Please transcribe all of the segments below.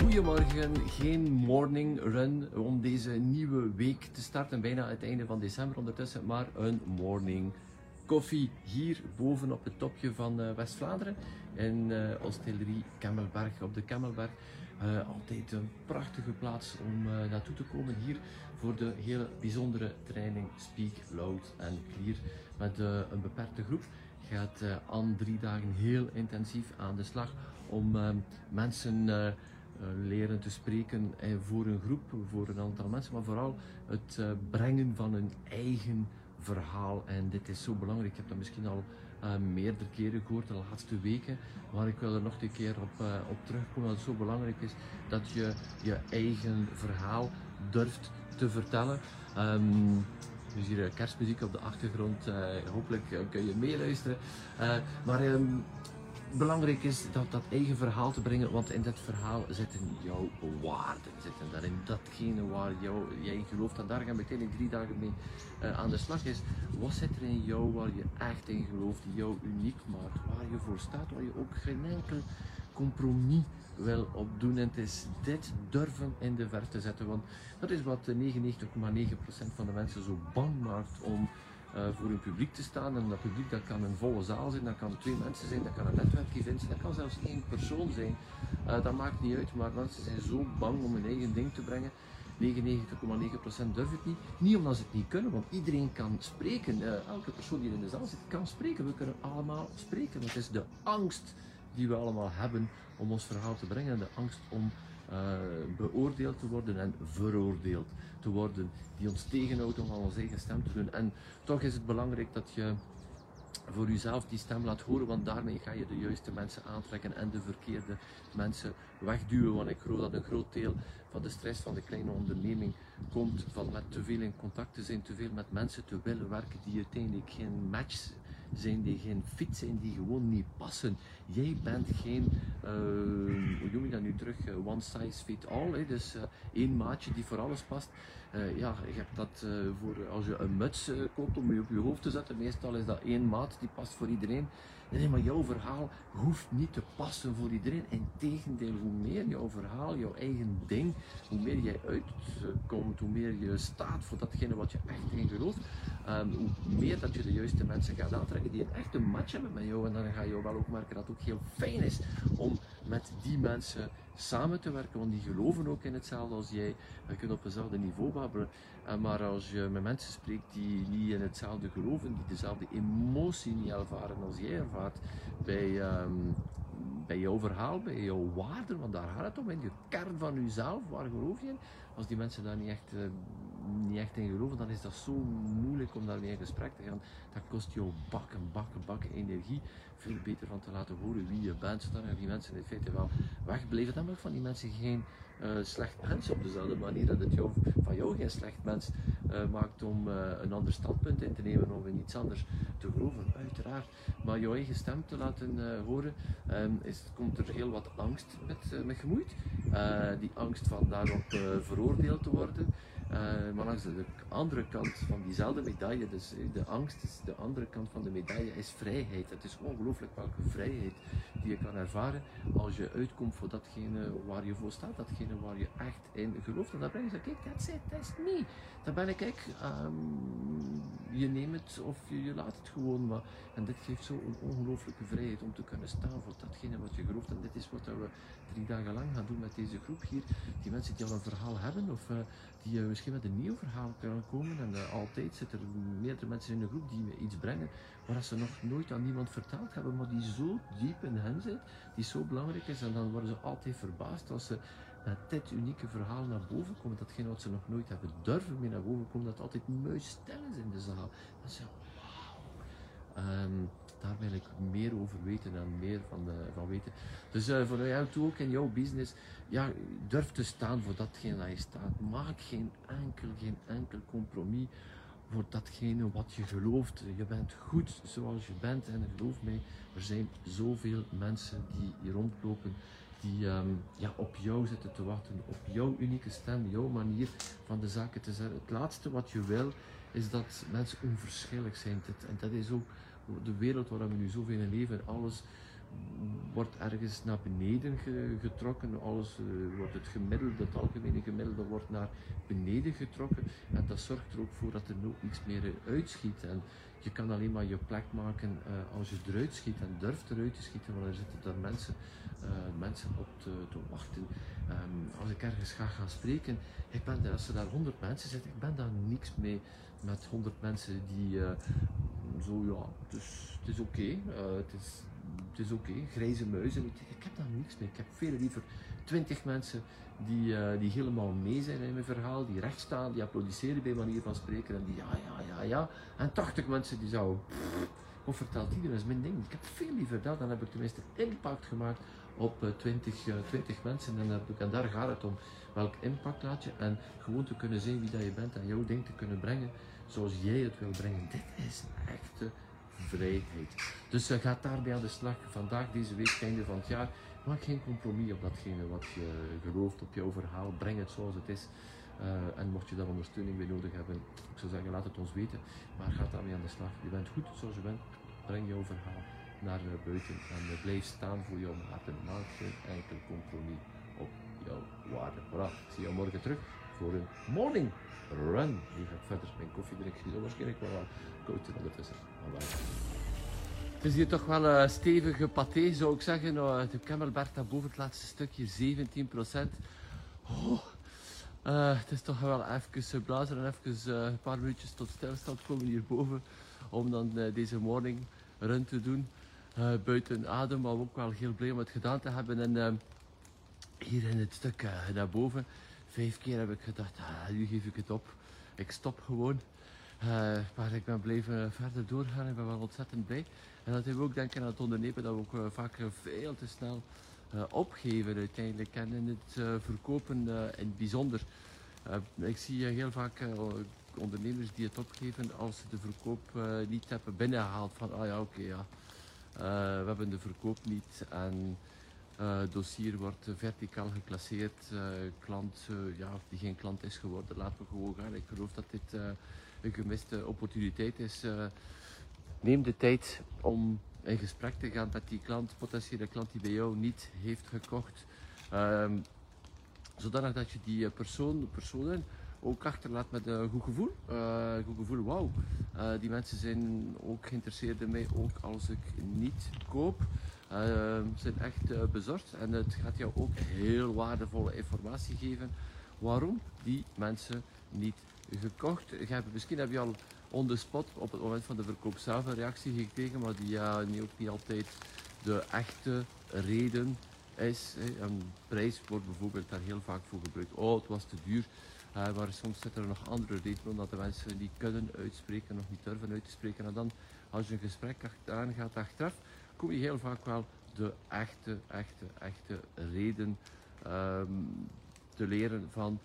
Goedemorgen, geen morning run om deze nieuwe week te starten, bijna het einde van december ondertussen, maar een morning koffie hier boven op het topje van uh, West-Vlaanderen in uh, Osteillerie Kemmelberg op de Kemmelberg. Uh, altijd een prachtige plaats om naartoe te komen hier voor de hele bijzondere training Speak Loud and Clear met een beperkte groep. Gaat aan drie dagen heel intensief aan de slag om mensen eh, leren te spreken eh, voor een groep, voor een aantal mensen, maar vooral het eh, brengen van een eigen verhaal. En dit is zo belangrijk. Ik heb dat misschien al meerdere keren gehoord de laatste weken, maar ik wil er nog een keer op, op terugkomen dat het zo belangrijk is dat je je eigen verhaal durft te vertellen. Um, dus hier kerstmuziek op de achtergrond, hopelijk kun je meeluisteren. maar um, belangrijk is dat, dat eigen verhaal te brengen, want in dat verhaal zitten jouw waarden, zitten daarin datgene waar jou, jij gelooft. En daar gaan meteen in drie dagen mee uh, aan de slag is. Wat zit er in jou waar je echt in gelooft, die jou uniek maakt, waar je voor staat, waar je ook geen enkel compromis wil opdoen. En het is dit durven in de ver te zetten, want dat is wat 99,9% van de mensen zo bang maakt om uh, voor een publiek te staan. En dat publiek dat kan een volle zaal zijn, dat kan twee mensen zijn, dat kan een netwerkevent zijn, dat kan zelfs één persoon zijn. Uh, dat maakt niet uit, maar mensen zijn zo bang om hun eigen ding te brengen. 99,9% durft het niet. Niet omdat ze het niet kunnen, want iedereen kan spreken. Uh, elke persoon die in de zaal zit kan spreken. We kunnen allemaal spreken. Het is de angst die we allemaal hebben om ons verhaal te brengen. De angst om uh, beoordeeld te worden en veroordeeld te worden, die ons tegenhoudt om aan onze eigen stem te doen. En toch is het belangrijk dat je voor jezelf die stem laat horen, want daarmee ga je de juiste mensen aantrekken en de verkeerde mensen wegduwen. Want ik geloof dat een groot deel van de stress van de kleine onderneming komt van met te veel in contact te zijn, te veel met mensen te willen werken die uiteindelijk geen match zijn die geen fit zijn, die gewoon niet passen. Jij bent geen, uh, hoe noem je dat nu terug, uh, one size fit all. Hè? Dus uh, één maatje die voor alles past. ja, je hebt dat voor als je een muts koopt om je op je hoofd te zetten. Meestal is dat één maat die past voor iedereen. Nee, maar jouw verhaal hoeft niet te passen voor iedereen. Integendeel, hoe meer jouw verhaal, jouw eigen ding, hoe meer jij uitkomt, hoe meer je staat voor datgene wat je echt in gelooft, um, hoe meer dat je de juiste mensen gaat aantrekken die een echte match hebben met jou. En dan ga je wel ook merken dat het ook heel fijn is om met die mensen samen te werken, want die geloven ook in hetzelfde als jij. Je kunt op hetzelfde niveau babbelen. Maar als je met mensen spreekt die niet in hetzelfde geloven, die dezelfde emotie niet ervaren als jij ervaart bij, um, bij jouw verhaal, bij jouw waarden, want daar gaat het om, in je kern van jezelf, waar geloof je in? Als die mensen daar niet echt, uh, niet echt in geloven, dan is dat zo moeilijk om daarmee in gesprek te gaan. Dat kost jou bakken, bakken, bakken energie. Veel beter van te laten horen wie je bent, zodat die mensen in feite wel wegblijven. Dan mag van die mensen geen uh, slecht mens op dezelfde manier dat het jou, van jou geen slecht mens uh, maakt om uh, een ander standpunt in te nemen of in iets anders te geloven, uiteraard. Maar jouw eigen stem te laten horen, um, is, komt er heel wat angst met, met gemoeid. die angst van daarop veroordeeld te worden. Uh, maar langs de andere kant van diezelfde medaille, dus de angst is de andere kant van de medaille, is vrijheid. Het is ongelooflijk welke vrijheid die je kan ervaren als je uitkomt voor datgene waar je voor staat, datgene waar je echt in gelooft. En dan ben je kijk, that's it, that's me. Dan ben ik, ik um, je neemt het of je, laat het gewoon maar. En dit geeft zo een ongelooflijke vrijheid om te kunnen staan voor datgene wat je gelooft. En dit is wat we drie dagen lang gaan doen met deze groep hier. Die mensen die al een verhaal hebben of uh, die uh, misschien met een nieuw verhaal kunnen komen. En uh, altijd zitten er meerdere mensen in de groep die iets brengen waar ze nog nooit aan niemand verteld hebben, maar die zo diep in hen zit, die zo belangrijk is. En dan worden ze altijd verbaasd als ze met dit unieke verhaal naar boven komen. Datgene wat ze nog nooit hebben durven mee naar boven komen, dat altijd muisstil is in de zaal. Dan zeg wauw. Um, daar wil ik meer over weten en meer van, uh, van weten. Dus uh, voor jou toe ook in jouw business, ja, durf te staan voor datgene dat je staat. Maak geen enkel, geen enkel compromis voor datgene wat je gelooft. Je bent goed zoals je bent en geloof mij, er zijn zoveel mensen die hier rondlopen die ehm, ja, op jou zitten te wachten, op jouw unieke stem, jouw manier van de zaken te zeggen. Het laatste wat je wil is dat mensen onverschillig zijn. En dat is ook de wereld waar we nu zoveel in leven. Alles wordt ergens naar beneden getrokken. Alles uh, wordt het gemiddelde, het algemene gemiddelde wordt naar beneden getrokken. En dat zorgt er ook voor dat er nooit niets meer uitschiet. En je kan alleen maar je plek maken uh, als je eruit schiet en durft eruit te schieten, want er zitten daar mensen, mensen op te, te wachten. Um, als ik ergens ga gaan spreken, ik ben, als er daar honderd mensen zitten, ik ben daar niks mee met honderd mensen die zo ja, het is oké, okay, het is het is oké, grijze muizen. Ik heb daar niks mee. Ik heb veel liever twintig mensen die, uh, die helemaal mee zijn in mijn verhaal, die recht staan, die applaudisseren bij manier van spreken en die ja, ja, ja, ja. En 80 mensen die zouden, wat vertelt iedereen, dat is mijn ding. Ik heb veel liever dat, dan heb ik tenminste impact gemaakt op uh, 20, uh, 20 mensen en, daar gaat het om. Welk impact laat je en gewoon te kunnen zien wie dat je bent en jouw ding te kunnen brengen zoals jij het wil brengen. Dit is echte vrijheid. Dus uh, ga daarbij aan de slag. Vandaag, deze week, einde van het jaar. Maak geen compromis op datgene wat je gelooft, op jouw verhaal. Breng het zoals het is. En mocht je daar ondersteuning bij nodig hebben, ik zou zeggen, laat het ons weten. Maar ga daarmee aan de slag. Je bent goed zoals je bent. Breng jouw verhaal naar uh, buiten en uh, blijf staan voor jouw waarde. Maak geen enkel compromis op jouw waarde. Voilà, ik zie jou morgen terug voor een morning run. Nu ga ik verder mijn koffie drinken. Zal waarschijnlijk wel koud zijn ondertussen. Het is hier toch wel een stevige paté, zou ik zeggen. Nou, de Camelbert boven het laatste stukje, 17 Oh, uh, het is toch wel even blazen en even een paar minuutjes tot stilstand komen hierboven. Om dan deze morning run te doen. Buiten adem, maar ook wel heel blij om het gedaan te hebben. En hier in het stuk naar boven, vijf keer heb ik gedacht, ah, nu geef ik het op. Ik stop gewoon. Uh, maar ik ben blijven verder doorgaan. Ik ben wel ontzettend blij. En dat heeft ook denken aan het ondernemen dat we ook vaak veel te snel opgeven uiteindelijk. En in het verkopen in het bijzonder. ik zie heel vaak ondernemers die het opgeven als ze de verkoop niet hebben binnengehaald. Van ah ja oké ja, we hebben de verkoop niet. En het dossier wordt verticaal geclasseerd. klant ja, die geen klant is geworden, laten we gewoon gaan. Ik geloof dat dit een gemiste opportuniteit is. Neem de tijd om in gesprek te gaan met die klant, potentiële klant die bij jou niet heeft gekocht. Um, zodanig dat je die eh, persoon, personen ook achterlaat met een goed gevoel. Uh, goed gevoel, wauw. Uh, die mensen zijn ook geïnteresseerd in mij, ook als ik niet koop. Uh, zijn echt bezorgd en het gaat jou ook heel waardevolle informatie geven waarom die mensen niet gekocht. Hebt, misschien heb je al on the spot op het moment van de verkoop zelf een reactie gekregen, maar die ja, niet, ook niet altijd de echte reden is. Een prijs wordt bijvoorbeeld daar heel vaak voor gebruikt. Oh, het was te duur. Uh, maar soms zitten er nog andere redenen, omdat de mensen niet kunnen uitspreken, nog niet durven uit te spreken. En dan, als je een gesprek aangaat achteraf, kom je heel vaak wel de echte, echte, echte reden um, te leren van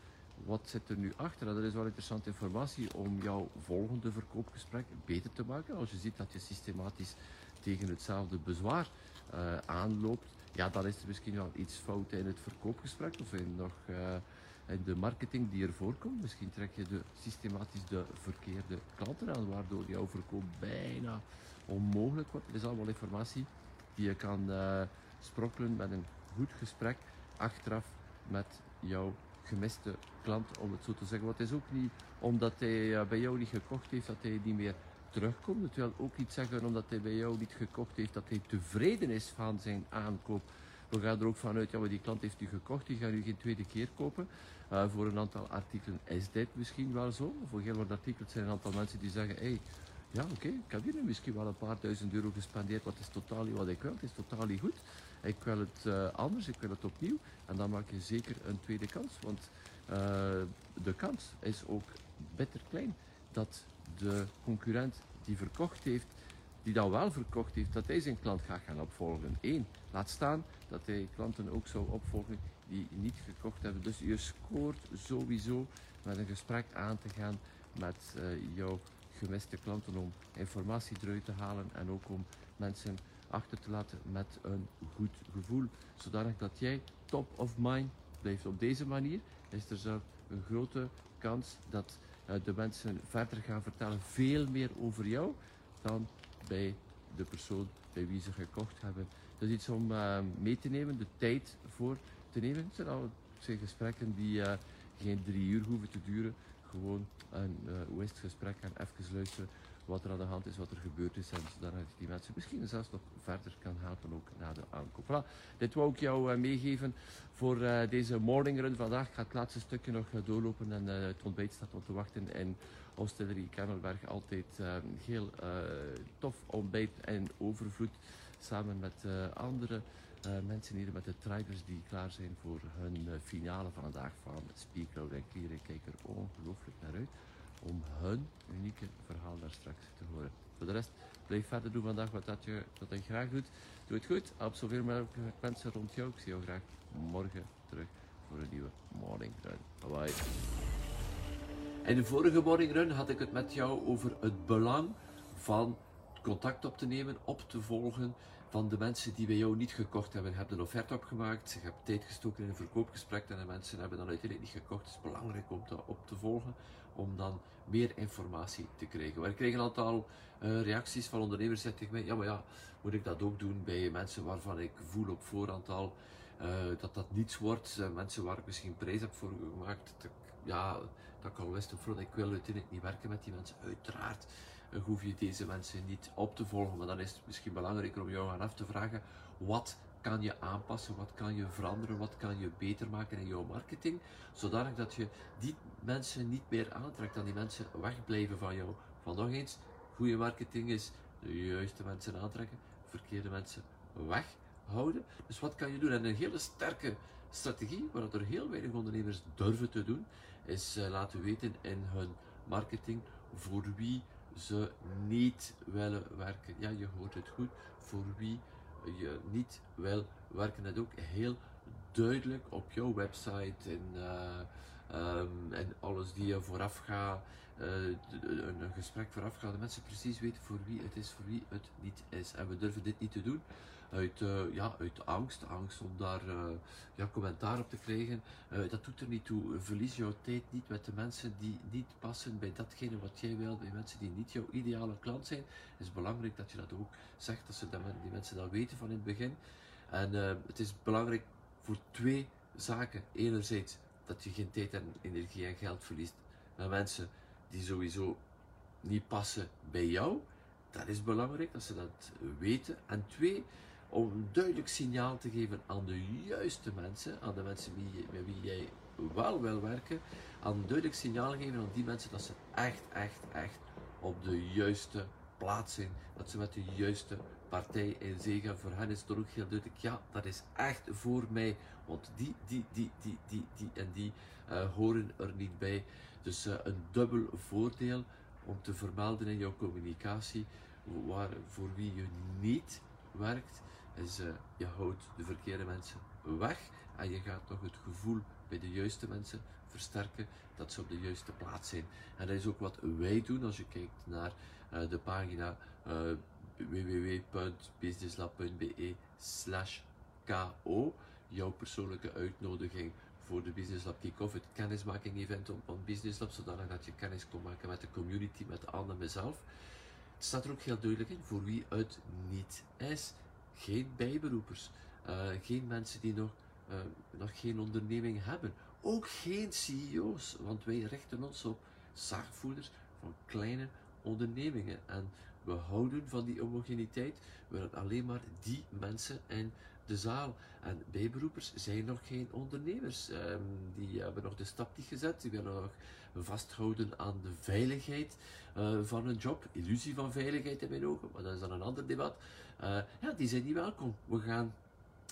wat zit er nu achter? dat is wel interessante informatie om jouw volgende verkoopgesprek beter te maken. Als je ziet dat je systematisch tegen hetzelfde bezwaar uh, aanloopt, ja, dan is er misschien wel iets fout in het verkoopgesprek of in, nog, uh, in de marketing die er voorkomt. Misschien trek je de, systematisch de verkeerde klanten aan, waardoor jouw verkoop bijna onmogelijk wordt. Dat is allemaal informatie die je kan uh, sprokkelen met een goed gesprek achteraf met jouw gemiste klant, om het zo te zeggen. Want het is ook niet omdat hij eh, bij jou niet gekocht heeft dat hij niet meer terugkomt. Het wil ook niet zeggen omdat hij bij jou niet gekocht heeft dat hij tevreden is van zijn aankoop. We gaan er ook vanuit, ja, maar die klant heeft u gekocht, die gaat u geen tweede keer kopen. Uh, voor een aantal artikelen is dit misschien wel zo. Voor heel wat artikelen zijn een aantal mensen die zeggen, hey, ja oké, ik heb hier nu misschien wel een paar duizend euro gespendeerd, wat is totaal niet wat ik wil, het is totaal niet goed. Ik wil het uh, anders, ik wil het opnieuw. En dan maak je zeker een tweede kans. Want uh, de kans is ook bitter klein dat de concurrent die verkocht heeft, die dan wel verkocht heeft, dat hij zijn klant gaat gaan opvolgen. Eén, laat staan dat hij klanten ook zou opvolgen die niet gekocht hebben. Dus je scoort sowieso met een gesprek aan te gaan met uh, jouw gemiste klanten om informatie eruit te halen en ook om mensen achter te laten met een goed gevoel. Zodanig dat jij top of mind blijft. Op deze manier is er zelf een grote kans dat uh, de mensen verder gaan vertellen veel meer over jou dan bij de persoon bij wie ze gekocht hebben. Dat is iets om uh, mee te nemen, de tijd voor te nemen. Het zijn al zijn gesprekken die uh, geen drie uur hoeven te duren. Gewoon een is het gesprek en even luisteren wat er aan de hand is, wat er gebeurd is en zodat ik die mensen misschien zelfs nog verder kan helpen ook na de aankoop. Voilà, dit wou ik jou uh, meegeven voor uh, deze morning run vandaag. Ik ga het laatste stukje nog uh, doorlopen en het ontbijt staat op te wachten in Hostillery Kemmelberg. Altijd heel tof ontbijt en overvloed samen met andere mensen hier met de traders die klaar zijn voor hun finale van vandaag van Speak Loud en Clear. Ik kijk er ongelooflijk naar uit om hun unieke verhaal daar straks te horen. Voor de rest, blijf verder doen vandaag wat dat je, wat je graag doet. Doe het goed, help zoveel mogelijk mensen rond jou. Ik zie jou graag morgen terug voor een nieuwe Morning Run. Bye bye. In de vorige Morning Run had ik het met jou over het belang van contact op te nemen, op te volgen van de mensen die bij jou niet gekocht hebben. Je een offerte opgemaakt, je hebt tijd gestoken in een verkoopgesprek en de mensen hebben dan uiteindelijk niet gekocht. Het is belangrijk om dat op te volgen, om dan meer informatie te krijgen. We kregen een aantal uh, reacties van ondernemers die tegen mij, ja maar ja, moet ik dat ook doen bij mensen waarvan ik voel op voorhand al uh, dat dat niets wordt. Uh, mensen waar ik misschien prijs heb voor gemaakt, ja, dat ik al wist op voorhand, ik wil uiteindelijk niet werken met die mensen, uiteraard hoef je deze mensen niet op te volgen. Maar dan is het misschien belangrijker om jou aan af te vragen: wat kan je aanpassen, wat kan je veranderen, wat kan je beter maken in jouw marketing, zodanig dat je die mensen niet meer aantrekt, dat die mensen wegblijven van jou. Van nog eens, goede marketing is de juiste mensen aantrekken, verkeerde mensen weghouden. Dus wat kan je doen? En een hele sterke strategie, wat er heel weinig ondernemers durven te doen, is uh, laten weten in hun marketing voor wie ze niet willen werken. Ja, je hoort het goed. Voor wie je niet wil werken, dat ook heel duidelijk op jouw website en, uh, um, en alles die je vooraf gaat, een, een gesprek vooraf gaat, de mensen precies weten voor wie het is, voor wie het niet is. En we durven dit niet te doen uit, uh, ja, uit angst, angst om daar uh, ja, commentaar op te krijgen. Uh, dat doet er niet toe. Verlies jouw tijd niet met de mensen die niet passen bij datgene wat jij wil, bij mensen die niet jouw ideale klant zijn. Het is belangrijk dat je dat ook zegt, dat ze dat, die mensen dat weten van in het begin. En het is belangrijk voor twee zaken. Enerzijds dat je geen tijd en energie en geld verliest met mensen die sowieso niet passen bij jou. Dat is belangrijk dat ze dat weten. En twee, om een duidelijk signaal te geven aan de juiste mensen, aan de mensen wie, met wie jij wel wil werken, aan een duidelijk signaal geven aan die mensen dat ze echt, echt, echt op de juiste plaats zijn, dat ze met de juiste partij in zee gaan. Voor hen is het ook heel duidelijk, ja, dat is echt voor mij, want die, die, die, die, die, die en die uh, horen er niet bij. Dus uh, een dubbel voordeel om te vermelden in jouw communicatie, waar, voor wie je niet werkt, is uh, je houdt de verkeerde mensen weg en je gaat nog het gevoel bij de juiste mensen versterken dat ze op de juiste plaats zijn. En dat is ook wat wij doen als je kijkt naar uh, de pagina uh, www.businesslab.be slash ko, jouw persoonlijke uitnodiging voor de Business Lab Kick-Off, het kennismaking event van Business Lab, zodanig dat je kennis kon maken met de community, met Anne en mezelf. Het staat er ook heel duidelijk in voor wie het niet is geen bijberoepers, uh, geen mensen die nog, uh, nog geen onderneming hebben, ook geen CEO's, want wij richten ons op zaakvoerders van kleine ondernemingen. En we houden van die homogeniteit, we willen alleen maar die mensen in de zaal. En bijberoepers zijn nog geen ondernemers. Um, die hebben nog de stap niet gezet. Die willen nog vasthouden aan de veiligheid uh, van hun job. Illusie van veiligheid in mijn ogen, maar dat is dan een ander debat. Uh, ja, die zijn niet welkom. We gaan,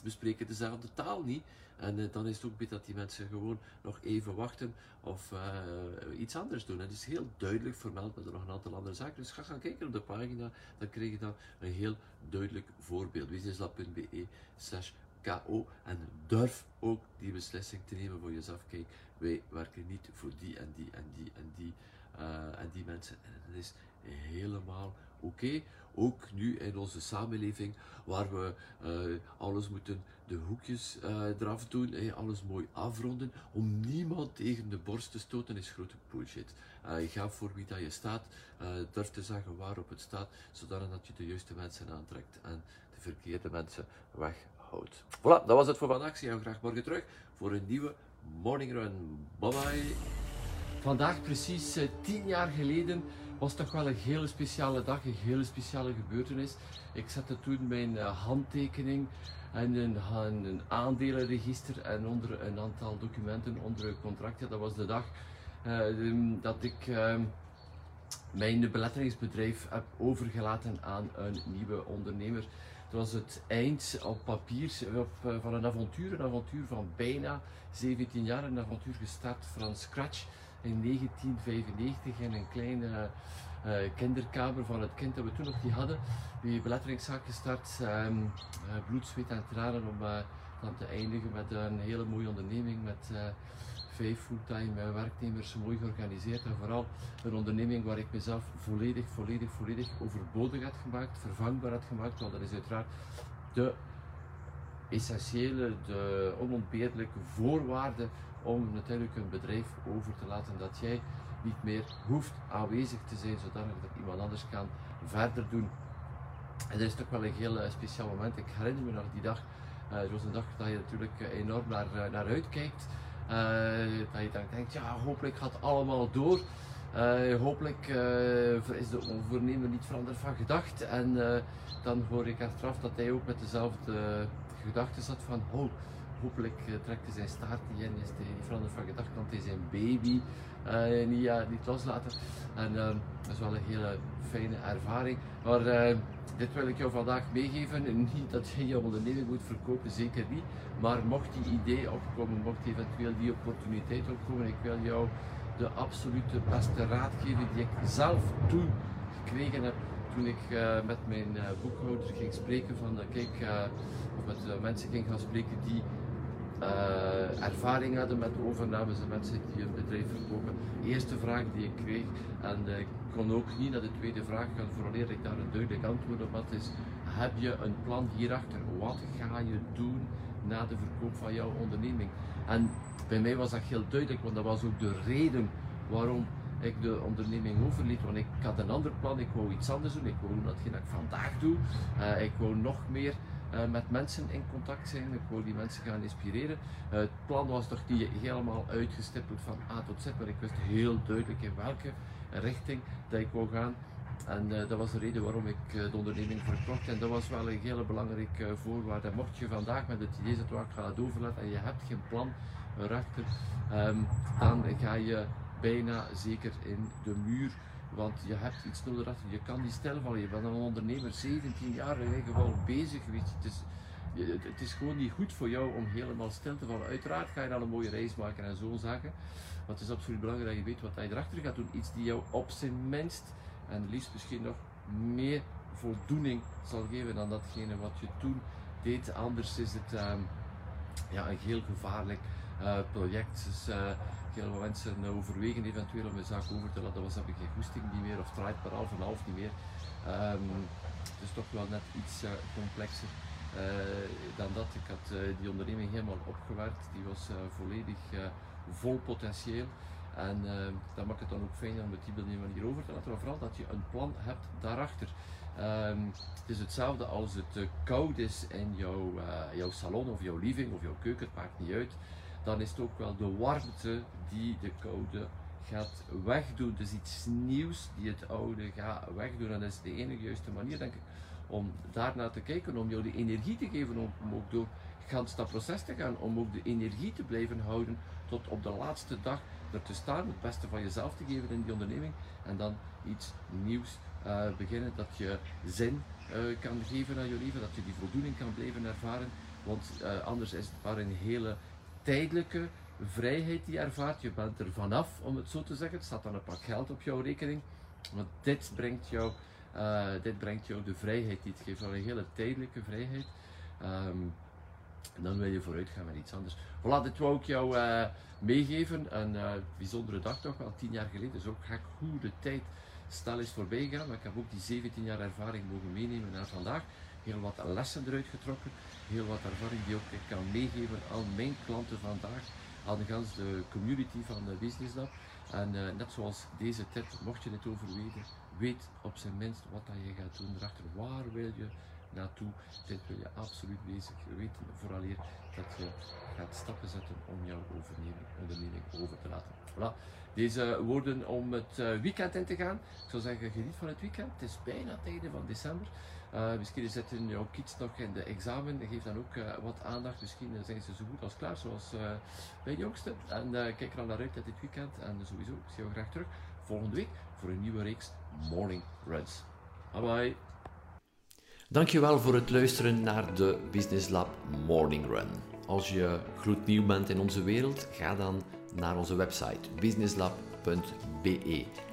we spreken dezelfde taal niet. En uh, dan is het ook beter dat die mensen gewoon nog even wachten of uh, iets anders doen. En het is heel duidelijk vermeld met er nog een aantal andere zaken. Dus ga gaan kijken op de pagina, dan krijg je dan een heel duidelijk voorbeeld. businesslab.be slash KO en durf ook die beslissing te nemen voor jezelf. Kijk, wij werken niet voor die en die en die en die en die mensen, en dat is helemaal oké. Ook nu in onze samenleving, waar we alles moeten de hoekjes eraf doen, alles mooi afronden, om niemand tegen de borst te stoten, is grote bullshit. ga voor wie dat je staat, durf te zeggen waarop het staat, zodat je de juiste mensen aantrekt en de verkeerde mensen weghoudt. Voilà, dat was het voor vandaag. Zie je graag morgen terug voor een nieuwe Morning Run. Bye bye. Vandaag precies uh, tien jaar geleden was toch wel een hele speciale dag, een hele speciale gebeurtenis. Ik zette toen mijn uh, handtekening en een, een, aandelenregister en onder een aantal documenten onder een contract. Ja, dat was de dag uh, dat ik ehm, mijn beletteringsbedrijf heb overgelaten aan een nieuwe ondernemer. Het was het eind op papier eh, van een avontuur, een avontuur van bijna 17 jaar, een avontuur gestart van scratch in 1995 in een kleine uh, kinderkamer van het kind dat we toen nog niet hadden. Die beletteringszaak gestart, um, bloed, zweet en tranen om dan te eindigen met een hele mooie onderneming met vijf fulltime werknemers, mooi georganiseerd en vooral een onderneming waar ik mezelf volledig, volledig, volledig overbodig had gemaakt, vervangbaar had gemaakt, want dat is uiteraard de essentiële, de onontbeerlijke voorwaarde om natuurlijk een bedrijf over te laten dat jij niet meer hoeft aanwezig te zijn, zodat er iemand anders kan verder doen. En dat is toch wel een heel eh, speciaal moment. Ik herinner me naar die dag. Uh, het was een dag dat je natuurlijk eh, enorm naar, naar uitkijkt. Dat je dan denkt, ja, hopelijk gaat het allemaal door. Hopelijk is de ondernemer niet veranderd van gedacht. En dan hoor ik achteraf dat hij ook met dezelfde gedachten zat van, oh, hopelijk trekt hij zijn staart niet in, is hij veranderd van gedacht, kan hij zijn baby niet, niet loslaten. En dat is wel een hele fijne ervaring. Maar dit wil ik jou vandaag meegeven. Niet dat je je onderneming moet verkopen, zeker niet. Maar mocht die idee opkomen, mocht eventueel die opportuniteit opkomen, ik wil jou de absolute beste raad geven die ik zelf toen gekregen heb. Toen ik uh, met mijn uh, boekhouder ging spreken van, uh, kijk, of met mensen ging gaan spreken die ervaring hadden met overnames en mensen die een bedrijf verkopen. De eerste vraag die ik kreeg, en ik kon ook niet naar de tweede vraag gaan vooraleer ik daar een duidelijk antwoord op had, is heb je een plan hierachter? Wat ga je doen na de verkoop van jouw onderneming? En bij mij was dat heel duidelijk, want dat was ook de reden waarom ik de onderneming overliet. Want ik had een ander plan, ik wou iets anders doen. Ik wou doen datgene dat ik vandaag doe. Uh, ik wou nog meer uh, met mensen in contact zijn. Ik wou die mensen gaan inspireren. Uh, het plan was toch niet helemaal uitgestippeld van A tot Z, maar ik wist heel duidelijk in welke richting dat ik wou gaan. En dat was de reden waarom ik de onderneming verkocht. En dat was wel een hele belangrijke voorwaarde. Mocht je vandaag met het idee zitten, ik ga het overlaten en je hebt geen plan erachter, um, dan ga je bijna zeker in de muur. Want je hebt iets nodig achter. Je kan niet stilvallen. Je bent een ondernemer, 17 jaar in ieder geval bezig. Het is, het is gewoon niet goed voor jou om helemaal stil te vallen. Uiteraard ga je dan een mooie reis maken en zo zaken. Want het is absoluut belangrijk dat je weet wat je erachter gaat doen. Iets die jou op zijn minst en liefst misschien nog meer voldoening zal geven dan datgene wat je toen deed. Anders is het um, ja, een heel gevaarlijk uh, project. Dus, uh, heel veel mensen overwegen eventueel om een zaak over te laten. Was heb ik geen goesting niet meer of draait per half en half niet meer. Um, het is toch wel net iets uh, complexer dan dat. Ik had die onderneming helemaal opgewerkt. Die was volledig vol potentieel. En uh, dat maakt het dan ook fijn om het die manier over te laten, maar vooral dat je een plan hebt daarachter. Um, het is hetzelfde als het koud is in jouw, jouw salon of jouw living of jouw keuken, het maakt niet uit. Dan is het ook wel de warmte die de koude gaat wegdoen. Dus iets nieuws die het oude gaat wegdoen. En dat is de enige juiste manier, denk ik, om daarnaar te kijken, om jou de energie te geven om, ook door gans dat proces te gaan, om ook de energie te blijven houden tot op de laatste dag er te staan, het beste van jezelf te geven in die onderneming en dan iets nieuws uh, beginnen dat je zin uh, kan geven aan je leven, dat je die voldoening kan blijven ervaren, want uh, anders is het maar een hele tijdelijke vrijheid die je ervaart. Je bent er vanaf, om het zo te zeggen. Het staat dan een pak geld op jouw rekening, want dit brengt jou, dit brengt jou de vrijheid die het geeft, wel een hele tijdelijke vrijheid. En dan wil je vooruit gaan met iets anders. Voilà, dit wou ik jou uh, meegeven. Een uh, bijzondere dag toch, al tien jaar geleden. Dus ook gek hoe de tijd snel is voorbij gegaan. Maar ik heb ook die 17 jaar ervaring mogen meenemen naar vandaag. Heel wat lessen eruit getrokken. Heel wat ervaring die ook ik kan meegeven aan mijn klanten vandaag. Aan de de community van de Business Lab. En uh, net zoals deze tip, mocht je het overweten, weet op zijn minst wat dat je gaat doen erachter. Waar wil je naartoe? Dit wil je absoluut bezig weten, vooraleer dat je gaat stappen zetten om jouw onderneming over te laten. Voilà. Deze woorden om het uh, weekend in te gaan. Ik zou zeggen, geniet van het weekend. Het is bijna het einde van december. Uh, misschien zitten jouw kids nog in de examen. Geef dan ook uh, wat aandacht. Misschien zijn ze zo goed als klaar, zoals uh, bij jongste. En kijk er al naar uit dit weekend. En sowieso, ik zie jou graag terug volgende week voor een nieuwe reeks Morning Runs. Bye bye. Dankjewel voor het luisteren naar de Business Lab Morning Run. Als je gloednieuw bent in onze wereld, ga dan naar onze website businesslab.be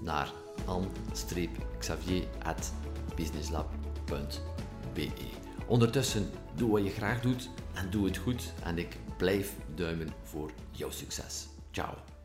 naar an-xavier.businesslab.be Ondertussen, doe wat je graag doet en doe het goed en ik blijf duimen voor jouw succes. Ciao.